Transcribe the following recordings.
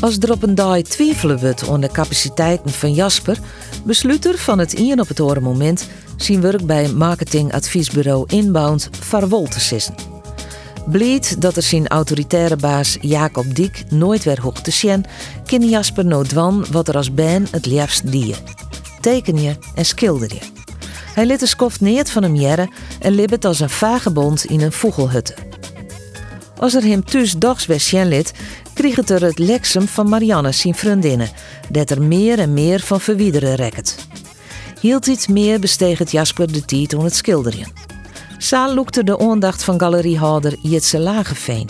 Als er op een dag twijfelen wordt aan de capaciteiten van Jasper, besluit er van het in op het oren moment zijn werk bij marketingadviesbureau Inbound vaarwel te sissen. Bleed dat er zijn autoritaire baas Jacob Diek nooit weer hoog te zien, kan Jasper noodwan wat er als ben het liefst dier. Teken je en schilder je. Hij liet de skoft neert van hem jaren en libbet als een vagebond in een vogelhutte. Als er hem thuis dags weer zien kreeg het er het leksem van Marianne zijn vriendinnen, dat er meer en meer van verwiederen rekt. Hield iets meer besteeg het Jasper de tijd om het schilderen. Saal loekte de aandacht van galeriehouder Jitse Lageveen.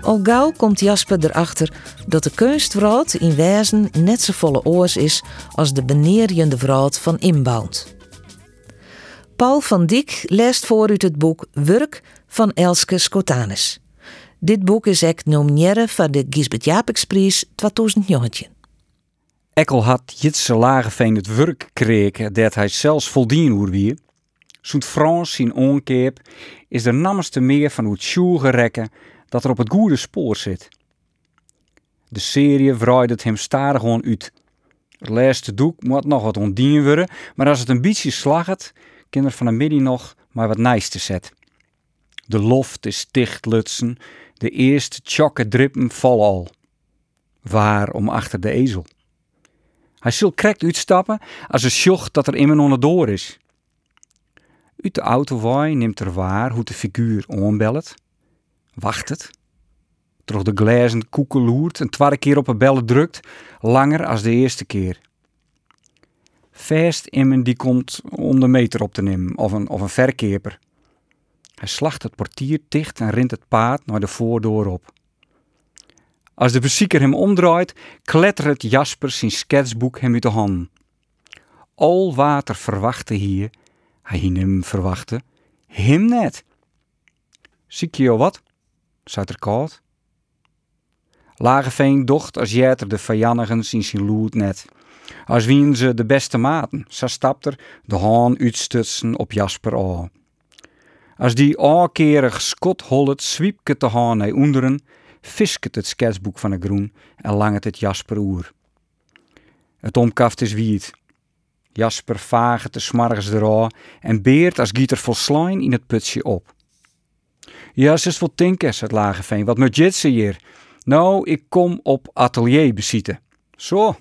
Al gauw komt Jasper erachter dat de kunstwraad in wezen net zo volle oors is als de beneerjende wraad van Inbound. Paul van Diek leest voor uit het boek Werk van Elske Scotanus. Dit boek is ek nomineren van de Gisbert Japeksprijs 2019. Ekkel had Jitse Lageveen het werk kregen dat hij zelfs voldien hoe wie. Zo'n Frans zijn onkeep is de nammerste meer van hoe het sjoege rekken dat er op het goede spoor zit. De serie het hem stadig gewoon uit. Het laatste doek moet nog wat ondien worden, maar als het een beetje slagget, kan er van de midden nog maar wat nijs te zet. De loft is dicht lutsen, de eerste tjokke drippen vallen al. Waar om achter de ezel. Hij zal krekt uitstappen als een sjocht dat er immer onderdoor is. Uit de autowaai neemt er waar hoe de figuur onbellet. Wacht het. De glazen koekeloert en twaalf keer op een bellen drukt, langer als de eerste keer. Vast iemand die komt om de meter op te nemen, of een, of een verkeerper. Hij slacht het portier dicht en rint het paard naar de voordeur op. Als de bezieker hem omdraait, klettert Jasper zijn sketsboek hem uit de handen. Al water verwachtte hier, hij hem verwachtte, hem net. Ziek je wat? zei er koud. Lageveen docht als jeter de vijandigen zien zijn net. Als wien ze de beste maten, zo stapt er de haan uitstutsen op Jasper aan. Als die aankerig skot hollet zwiepket de haan onderen, fisket het sketsboek van de groen en langet het Jasper oer. Het omkaft is wiet. Jasper vaget de smargens eraan en beert als gieter vol slijn in het putje op. Ze is wel tinkers, het Lageveen. Wat moet je hier? Nou, ik kom op atelier bezitten. Zo.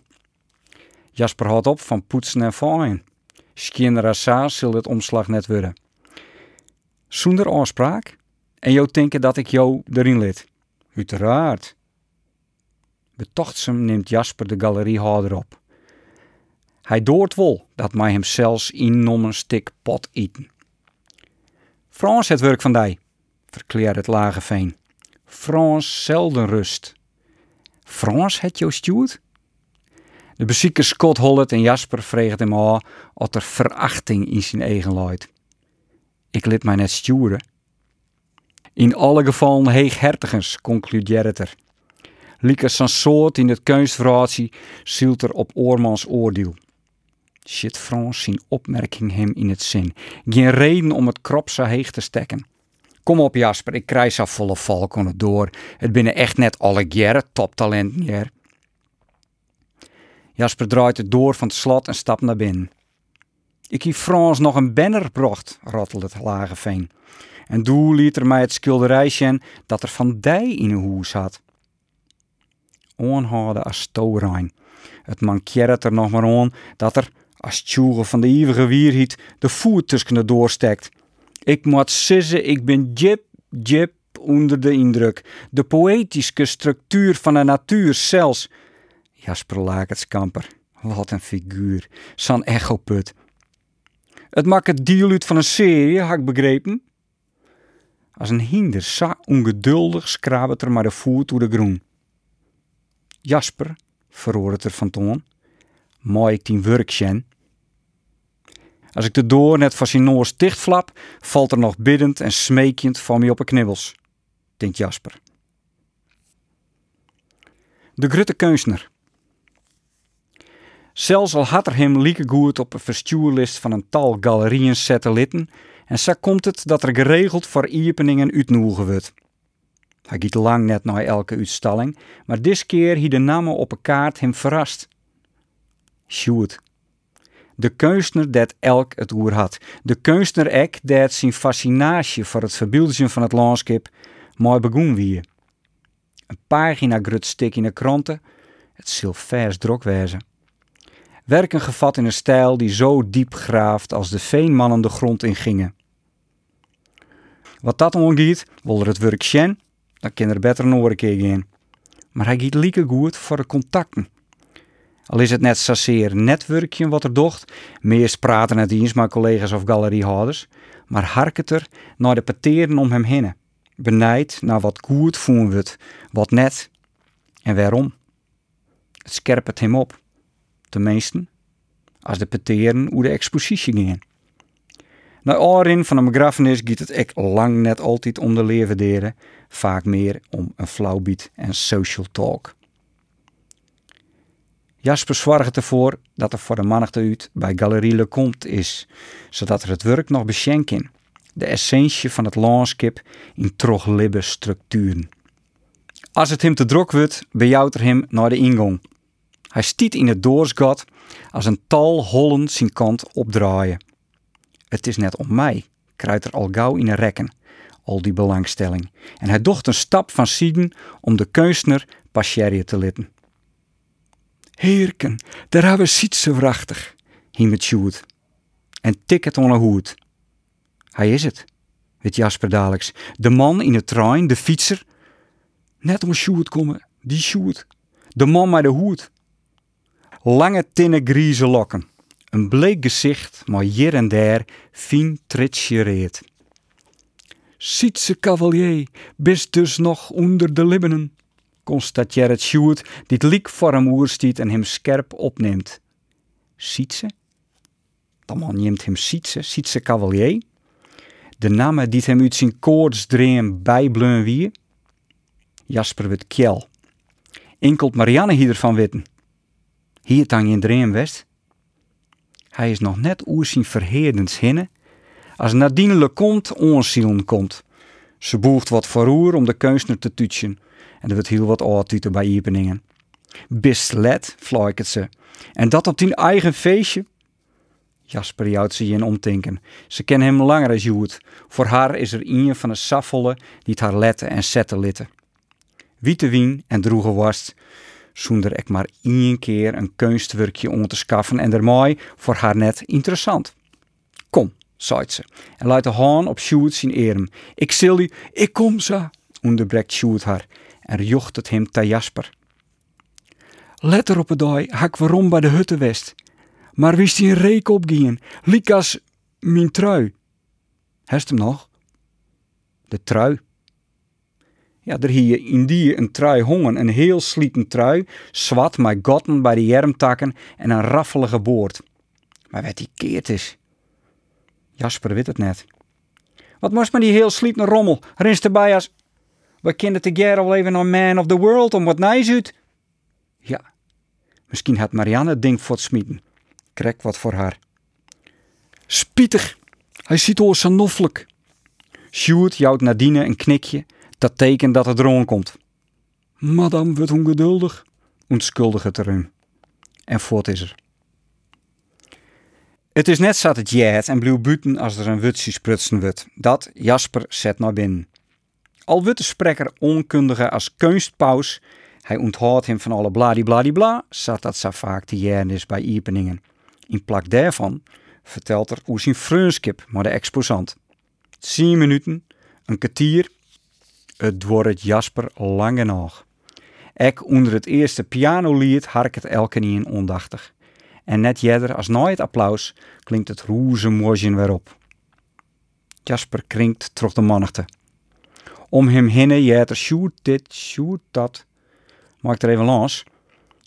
Jasper houdt op van poetsen en fijn. Skinner zal het omslag net worden. Zonder aanspraak? En jou denken dat ik jou erin lid? Uiteraard. Betochtsem neemt Jasper de galeriehouder op. Hij doort wel dat mij hem zelfs in een stik pot eten. Frans het werk van die, verkleert het lage veen. Frans zelden rust. Frans het jou stuurt? De bezieker Scott Hollet en Jasper vregen hem aan of er verachting in zijn eigen luid. Ik liet mij net sturen. In alle gevallen heeg hertigens, concludeert er. Lieke zijn soort in het kunstverhaatje zielt er op oormans oordeel. Shit Frans zijn opmerking hem in het zin. Geen reden om het krop zo heeg te stekken. Kom op Jasper, ik krijg zo volle valkonnen door. Het binnen echt net alle jaren toptalenten hier. Jasper draait het door van het slot en stapt naar binnen. Ik heb Frans nog een banner gebracht, rattelde het lage veen. En doe liet er mij het schilderijsje dat er van dij in een hoes had. Onhouden als stoorijn. Het mankeert er nog maar aan dat er, als tjoege van de eeuwige wierhiet, de voet tussen de doorstekt. Ik moet zeggen, ik ben jip, jip onder de indruk. De poëtische structuur van de natuur zelfs. Jasper Lakertskamper, wat een figuur. Zo'n echoput. Het maakt het uit van een serie, had ik begrepen. Als een hinder, zo ongeduldig skrabet er maar de voet door de groen. Jasper, verhoor het er van toon. Mooi ik tien werk. Als ik de door net van zijn noors dichtflap, valt er nog biddend en smeekend van me op een knibbels, denkt Jasper. De grutte kunstner. Zelfs al had er hem lieke goed op een verstuurlist van een tal galerieën satelliten, en zo komt het dat er geregeld voor iepeningen uitnoegen wordt. Hij giet lang net naar elke uitstalling, maar dis keer hier de namen op een kaart hem verrast. Sjoerd. De kunstner dat elk het oer had. De kunstner ek dat zijn fascinatie voor het verbeelden van het landschap mooi begoen wie. Een pagina grut stik in de kranten, het zil vers drok wezen. Werken gevat in een stijl die zo diep graaft als de veenmannen de grond in gingen. Wat dat ongiet, wil er het werk dan kan er beter een keer gaan. Maar hij giet lieke goed voor de contacten. Al is het net zozeer netwerkje wat er docht, meest praten het eens met collega's of galeriehouders, maar harket er naar de pateren om hem heen. Benijd naar wat goed voelen we wat net en waarom. Het hem op, tenminste, als de pateren hoe de expositie gingen. Na oren van een begrafenis gaat het ek lang net altijd om de levendieren, vaak meer om een flauwbiet en social talk. Jasper zorgt ervoor dat er voor de mannigte uit bij Galerie Le Comte is, zodat er het werk nog beschenken. De essentie van het landschap in troglibbe structuren. Als het hem te druk wordt, bejouwt er hem naar de ingang. Hij stiet in het doorsgat als een tal hollen zijn kant opdraaien. Het is net om mij, kruidt er al gauw in een rekken, al die belangstelling. En hij docht een stap van Sieden om de kunstner pascherje te litten. Heerken, daar hebben we zo wrachtig, met Sjoerd. En ticket on een hoed. Hij is het, weet Jasper dadelijks. De man in de trein, de fietser. Net om Sjoerd komen, die Sjoerd. De man met de hoed. Lange tinnen grieze lokken. Een bleek gezicht, maar hier en daar fien tritschereerd. Sietse cavalier, bist dus nog onder de libbenen, constateert het Sjoerd, die het liek voor hem oerstiet en hem scherp opneemt. Sietse? Dan man neemt hem Sietse, Sietse cavalier? De namen die hem uit zijn koortsdreem bijbleun wie? Jasper wit kjel. Enkelt Marianne hier van witten. Hier tang in dreem west. Hij is nog net oer zijn verheerdens hinne, als Nadine Comte onzielen komt. Ze boegt wat vooroer om de kunstner te tutschen, en er wordt heel wat oortuten bij iepeningen. Bist let, fluiket ze. En dat op tien eigen feestje? Jasper jouwt ze in omtinken. Ze ken hem langer als Joet. Voor haar is er een van de saffolle die het haar letten en zetten litten. Wiete wien en droege worst, zonder ik maar één keer een kunstwerkje om te schaffen en mooi voor haar net interessant. Kom, zei ze, en laat de haan op Sjoerd zijn erem. Ik zil u, ik kom ze, onderbreekt Sjoerd haar en jocht het hem te Jasper. Let er op het dag, hak waarom bij de hutte west. Maar wist hij een reek opgingen, likas mijn trui. Hest hem nog? De trui, ja, er hier in die een trui hongen, een heel slieten trui, zwart met gotten bij de jermtakken en een raffelige boord. Maar wat die keert is. Jasper weet het net. Wat moest maar die heel slieten rommel, rinst erbij als... We together al even een man of the world om wat uit. Ja, misschien had Marianne het ding voor het smieten. Krek wat voor haar. Spietig, hij ziet ons zo noffelijk. Sjoerd jouwt Nadine een knikje dat teken dat het erom komt. Madame wordt ongeduldig, onschuldig het erin. En voort is er. Het is net zat het jet en blauw buiten als er een wutsie sprutsen wordt. Dat Jasper zet naar binnen. Al wordt de spreker onkundige als kunstpaus, hij onthoudt hem van alle bladibladibla, zat dat zo vaak te jaren is bij Iepeningen. In plak daarvan vertelt er hoe zijn vreunskip maar de exposant. 10 minuten, een kwartier het wordt Jasper lange nog. Ek onder het eerste pianolied harket elke in ondachtig. En net jeder als nooit het applaus klinkt het roeze morgen weer op. Jasper krinkt troch de mannigte. Om hem heen jeter shoot dit, shoot dat. Maak er even los.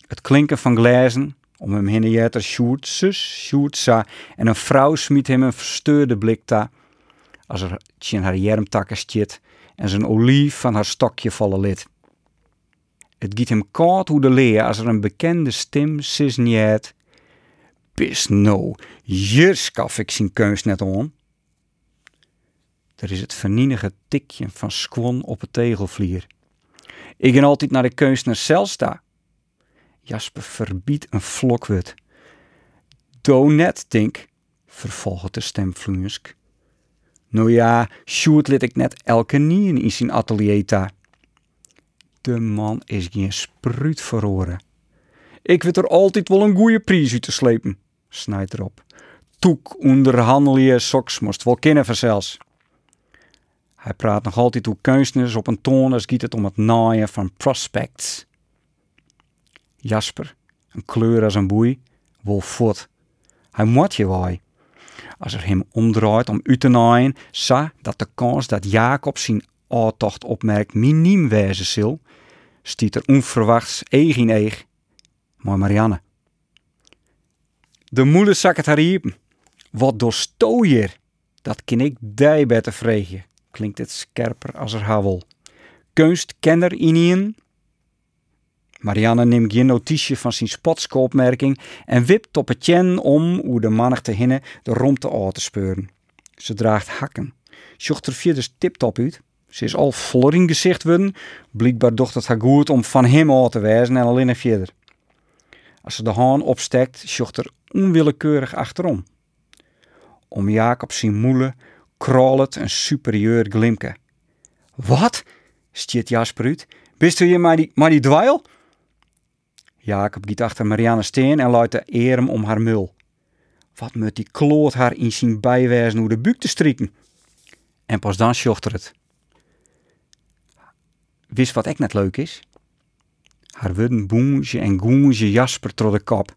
Het klinken van glazen Om hem heen jeter sjoert zus, sjoert sa en een vrouw smiet hem een versteurde blik ta. Als er tjen haar jermtakken stiet en zijn olief van haar stokje vallen lid. Het giet hem koud hoe de leer als er een bekende stem sisniet. Bis no, hier skaf ik zijn keus net on. Er is het vernienige tikje van squon op het tegelvlier. Ik ga altijd naar de keus naar Selsta. Jasper verbiedt een vlokwut. Do net, denk, vervolgt de stem vloeiensk. Nou ja, Sjoerd liet ik net elke nie in zijn atelier ta. De man is geen spruut verroren. Ik weet er altijd wel een goede prijs uit te slepen, snijdt erop. Toek onderhandel je soks moest wel kennen vanzelfs. Hij praat nog altijd hoe kunstenaars op een toon als het om het naaien van prospects. Jasper, een kleur als een boei, wil voort. Hij moet je waai. Als er hem omdraait om u te naaien, sa dat de kans dat Jacob zijn aantocht opmerkt miniem wezen stiet er onverwachts eeg in eeg. Maar Marianne. De moeder zak het haar. Wat doorsto je? Dat ken ik die beter vregen klinkt het scherper als er havel. Kunstkenner inien. Marianne neemt geen notitie van zijn spotske en wipt op het om hoe de mannen te hinnen de romte te te speuren. Ze draagt hakken. Sjocht er vier dus tiptop uit. Ze is al in gezicht worden. Blijkbaar docht het haar goed om van hem aan te wijzen en alleen verder. Als ze de haan opstekt, sjocht er onwillekeurig achterom. Om Jacob zijn moele kralet een superieur glimke. Wat? stiet Jasper uit. Bist u hier maar die, maar die dweil? Jacob giet achter Marianne steen en luidt de erem om haar mul. Wat moet die kloot haar in zijn bijwijzen hoe de buik te strieken? En pas dan sjocht er het. Wist wat ik net leuk is? Haar wudden boenje en goenje Jasper tro de kop.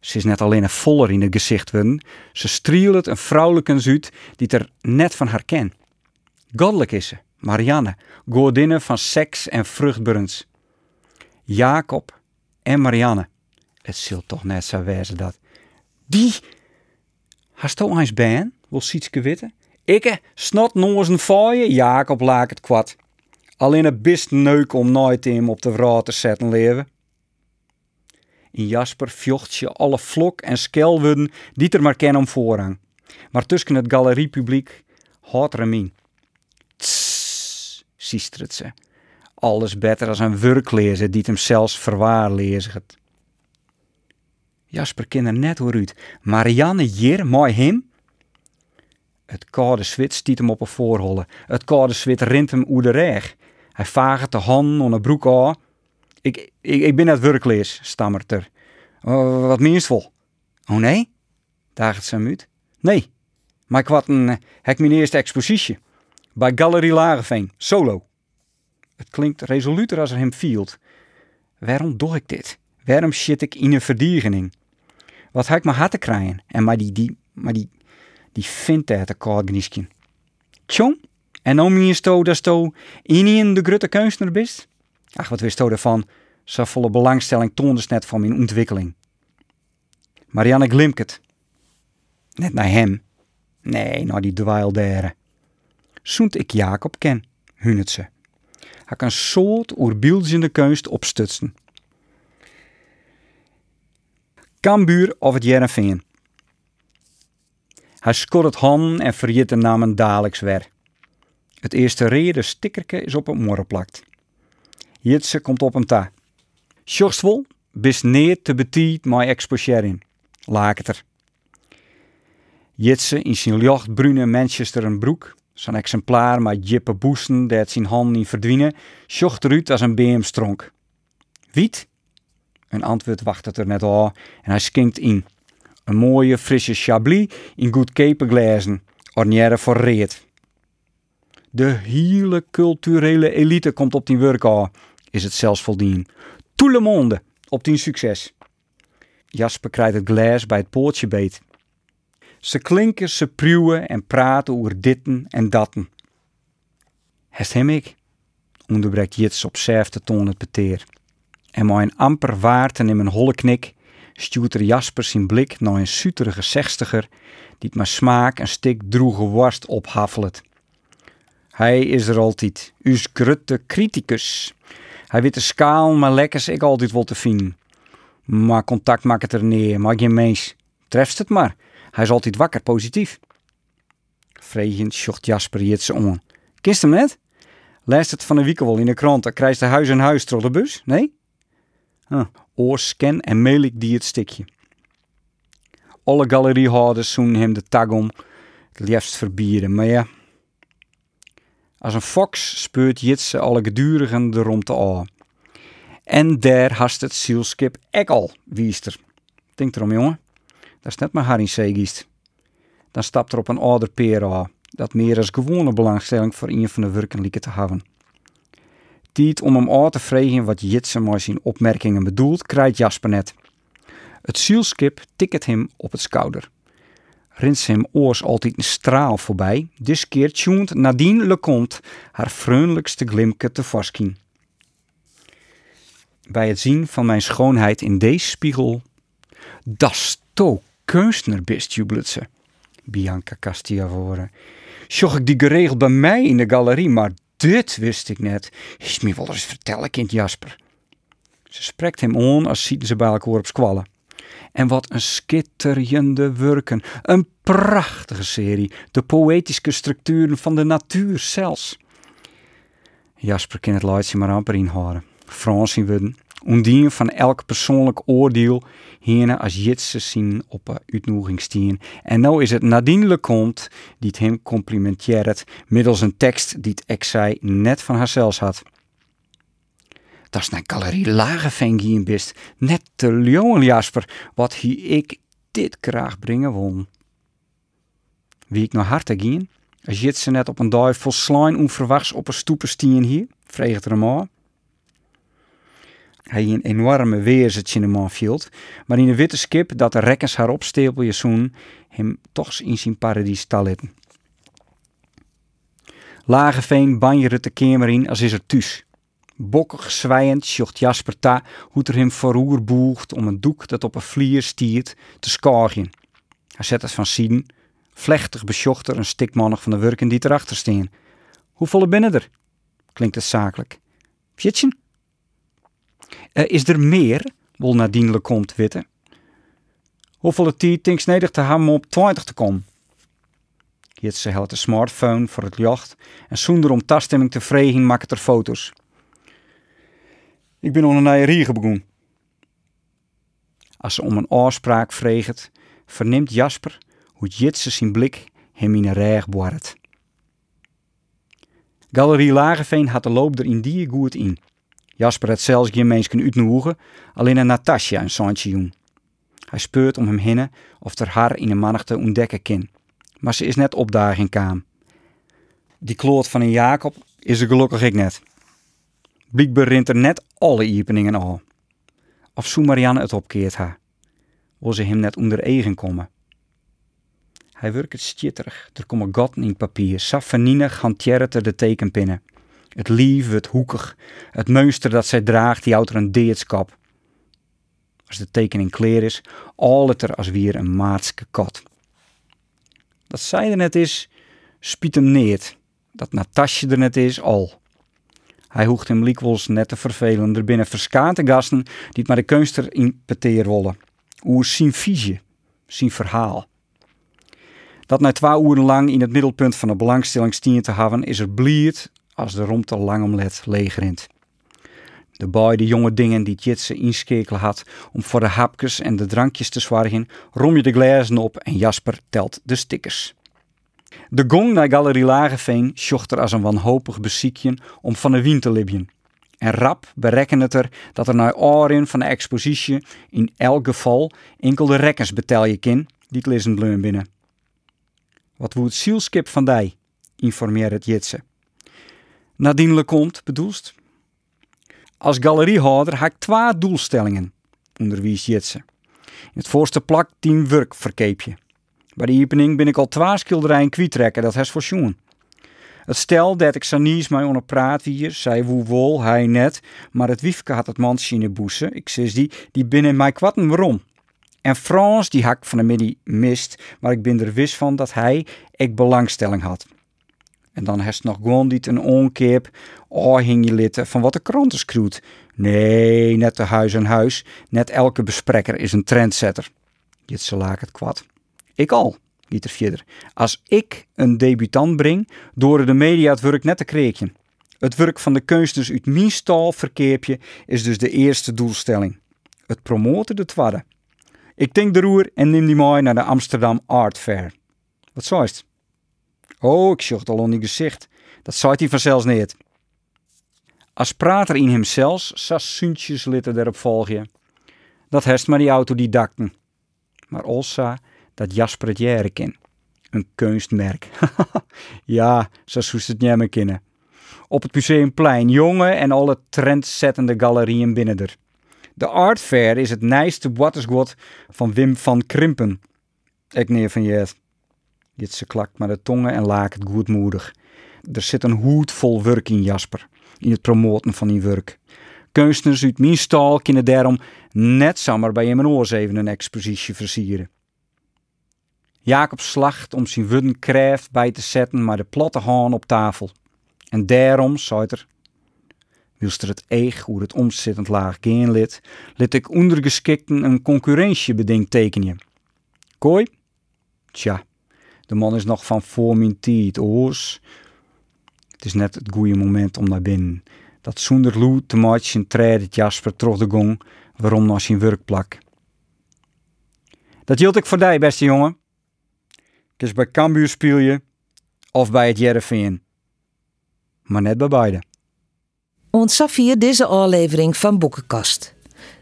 Ze is net alleen een voller in het gezicht worden. Ze strielt een vrouwelijke zuid die er net van haar ken. Goddelijk is ze, Marianne, godinne van seks en vruchtburns. Jacob en Marianne. Het zult toch net zo wezen dat. Die, hast je eens ben, wil Sietske witten? Ikke, snot nozen faaien, Jacob laak het kwad. Alleen een bist neuk om nooit hem op de vrouw te zetten leven. In Jasper vjocht je alle vlok en skelwudden die er maar kennen om voorrang. Maar tussen het galeriepubliek houdt Remin. Tss, siestert ze. Alles beter als een werklezer die hem zelfs verwaarlezigt. Jasper kende net hoe uit. Marianne hier, mooi hem. Het koude zwit stiet hem op een voorholle. Het koude zwit rint hem oer de. Hij vaagt de hand onder broek aan ik, ik, ik ben net werklees, stammert er. Wat meenstvol? Oh nee? daagt ze uit. Nee, maar ik had een, uh, hek mijn eerste expositie. Bij Galerie Lageveen, solo. Het klinkt resoluter als er hem fielt. Waarom doe ik dit? Waarom zit ik in een verdiegening? Wat heb ik maar hard te krijgen? En maar die, die, maar die, die vindt het een koud Tjong, en om je sto dat sto in de grote kunstenaar bist? Ach, wat wist je ervan? Zo volle belangstelling toonde net van mijn ontwikkeling. Marianne glimket. Net naar hem. Nee, naar die dweildere. Zoent ik Jacob ken, hunet ze. Hij kan soort oerbielzende kunst opstutsen. Kambuur of het Jereveen. Hij skot het han en verjiet de namen dadelijks weer. Het eerste reden stickerke is op het morren plakt. Jitse komt op een ta. Sjorstvol, bis neer te betiet. Laak het er. Jitse in zijn lichtbrune Manchester een broek, zijn exemplaar met jippe boesten dat zijn hand niet verdwijnen, sjocht eruit als een BM-stronk. Wiet? Een antwoord wacht het er net al en hij skinkt in. Een mooie frisse chablis in goed glazen, ornière voor reet. De hele culturele elite komt op die werk aan is het zelfs voldien. Tout le monde op tien succes. Jasper krijgt het glas bij het poortje beet. Ze klinken, ze pruwen en praten over ditten en datten. Hest hem ik? onderbreekt Jits op zelfde toon het beteer. En mijn amper waard en in mijn holle knik stuurt er Jasper zijn blik naar een suterige zestiger die het maar smaak en stik droege worst ophafelt. Hij is er altijd, us grutte criticus. Hij weet de schaal maar lekkers ik altijd wil te vinden. Maar contact maakt het er neer, maar geen mens. Treft het maar. Hij is altijd wakker, positief. Vregend zocht Jasper Jitse om. Kist hem net? Leest het van de week in de krant, dan krijgt de huis en huis door de bus, nee? Huh. Oor, scan en mail ik die het stikje. Alle galeriehouders zoen hem de tag om, het liefst verbieden, maar ja. Als een fox speurt Jitse alle gedurigen de rondte aan. En daar hast het zielskip ek al, wiester. Denk erom, jongen. Dat is net maar Harry Segiest. Dan stapt er op een ouder peer dat meer als gewone belangstelling voor een van de werken lieken te hebben. Tijd om hem aan te vragen wat Jitse met zijn opmerkingen bedoelt, krijgt Jasper net. Het zielskip tikt hem op het schouder. Rins hem oors altijd een straal voorbij, dis keer tjoent Nadine Lecomte haar vriendelijkste glimke te voorschijn. Bij het zien van mijn schoonheid in deze spiegel, das to kunstner bist, ze. Bianca Castiavore. Zocht ik die geregeld bij mij in de galerie, maar dit wist ik net. Is me wel eens vertellen, kind Jasper. Ze spreekt hem on als ziet ze bij elkaar op. En wat een schitterende werken. Een prachtige serie. De poëtische structuren van de natuur zelfs. Jasper kan het leidje maar amper inhouden. Frans in worden. Ondien van elk persoonlijk oordeel hierna als jitse zien op een uitnodiging stien. En nou is het Nadine Lecomte die het hem complimenteert middels een tekst die het ex net van haarzelf had. Dat is naar Galerie Lageveen gien bist. Net te leeuwen, Jasper, wat hier ik dit graag brengen wil. Wie ik naar harte gien, als jitse net op een dag vol slijn onverwachts op een stoepen stien hier, vreeg er hem. Hij een enorme weerzetje in de man viel, maar in een witte skip dat de rekkers haar opstapelje zoen, hem toch in zijn paradies talitten. Lageveen banjerde de kamer in als is er thuis. Bokkig zwijend zocht Jasper ta hoe er hem vooroer boegt om een doek dat op een vlier stiert te skorgen. Hij zet het van zien, vlechtig besjocht er een stikmannig van de werken die erachter staan. Hoeveel binnen er? Klinkt het zakelijk. Fjitjen? Uh, is er meer? Wil Nadine Lecomte witten. Hoeveel tijd denkt nedig te hebben op 20 te komen? Jitse helpt de smartphone voor het jacht en zonder om taststemming te vregen maakt er foto's. Ik ben onder een riegen begonnen. Als ze om een oorspraak vreegt, verneemt Jasper hoe Jitse zijn blik hem in een reg boort. Galerie Lageveen had de loop er in die goed in. Jasper had zelfs geen mensen uitnoegen, alleen een Natasja een zoontje doen. Hij speurt om hem heen of er haar in een mannigte ontdekken kan. Maar ze is net opdaging kaam. Die kloot van een Jacob is er gelukkig ik net. Blijkbaar rint er net alle iepeningen al. Of zo Marianne het opkeert ha. Wil ze hem net onder eigen komen. Hij werkt het stitterig. Er komen gaten in papier. Saffanienig hanteert er de tekenpinnen. Het lief, het hoekig. Het meester dat zij draagt, die houdt er een deetskap. Als de tekening kleer is, al het er als weer een maatske kat. Dat zij er net is, spiet hem neert. Dat Natasje er net is, al. Hij hoegt hem likwols net te vervelen. Er binnen verskate gasten die het maar de kunster in peteer willen. Oer zijn visie, zijn verhaal. Dat na twee uren lang in het middelpunt van de belangstelling stien te hebben, is er bliert als de romte lang omlet leegrint. De beide jonge dingen die Jitse inskekelen had om voor de hapjes en de drankjes te zwargen, rom je de glazen op en Jasper telt de stickers. De gong naar Galerie Lageveen sjocht er als een wanhopig beziekje om van de wien te libjen. En rap berekken het er dat er naar oren van de expositie in elk geval enkel de rekkers betel je kin die het lezen binnen. Wat woe het zielskip van dij, informeert het Jitse. Nadine Lecomte bedoelst? Als galeriehouder heb ik twee doelstellingen, onderwijs Jitse. In het voorste plak tien werkverkeepje. Bij de opening ben ik al twee schilderijen kwijtrekken, dat has voor schoen. Het stel dat ik Sanies mij onder praat hier, zei woe wol, hij net, maar het wiefke had het mansje in de boese, ik zei die, die binnen mij kwatten waarom. En Frans, die hak van de middag mist, maar ik ben er wist van dat hij ik belangstelling had. En dan heeft nog gewoon dit een onkeep, oh hing je litten van wat de kranten schroet. Nee, net de huis en huis, net elke bespreker is een trendsetter. Dit ze laak het kwad. Ik al, giet er. Als ik een debutant breng, door de media het werk net te kregen. Het werk van de kunsters uit mijn stal verkeepje is dus de eerste doelstelling. Het promoten de tweede. Ik denk de roer en neem die mooi naar de Amsterdam Art Fair. Wat zou het? Oh, ik zocht al on die gezicht. Dat zou hij vanzelfs niet. Als prater in hemzelf, zas suntjes litten erop volgen. Dat hest maar die autodidacten. Maar Olsa, dat Jasper het jaren. Een kunstmerk. ja, zo zoest het niet meer kennen. Op het Museumplein, jongen en alle trendzettende galerieën binnen er. De Art Fair is het nijste watersgod van Wim van Krimpen. Ik neer van jet. Dit ze klakt maar de tongen en laak het goedmoedig. Er zit een hoed vol werk in Jasper, in het promoten van die werk. Kunstenaars uit mijn stal kunnen daarom net zomaar bij hem een even een expositie versieren. Jacob slacht om zijn wudden krijft bij te zetten, maar de platte haan op tafel. En daarom, zei er, wilst er het eeg hoe het omzittend laag geen lid, lid ik ondergeschikten een concurrentie bedingt tekenen. Kooi? Tja, de man is nog van voor mijn tijd, oors. Het is net het goede moment om naar binnen. Dat zonder loe te matchen treedt het Jasper terug de gong, waarom naar zijn werkplak. Dat hield ik voor beste jongen. Ik is bij Cambuur speel je, of bij het Jereveen. Maar net bij beide. Ontzag via deze aflevering van Boekenkast.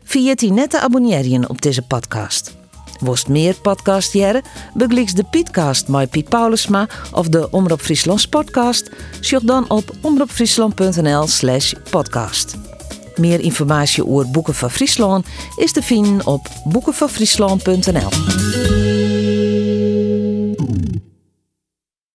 Via die net te abonneren op deze podcast. Worst meer podcast jaren, bekliks de Pietcast met Piet Paulusma of de Omroep Friesland podcast. Zoek dan op omroepfriesland.nl slash podcast. Meer informatie over Boeken van Friesland is te vinden op boekenvanfriesland.nl.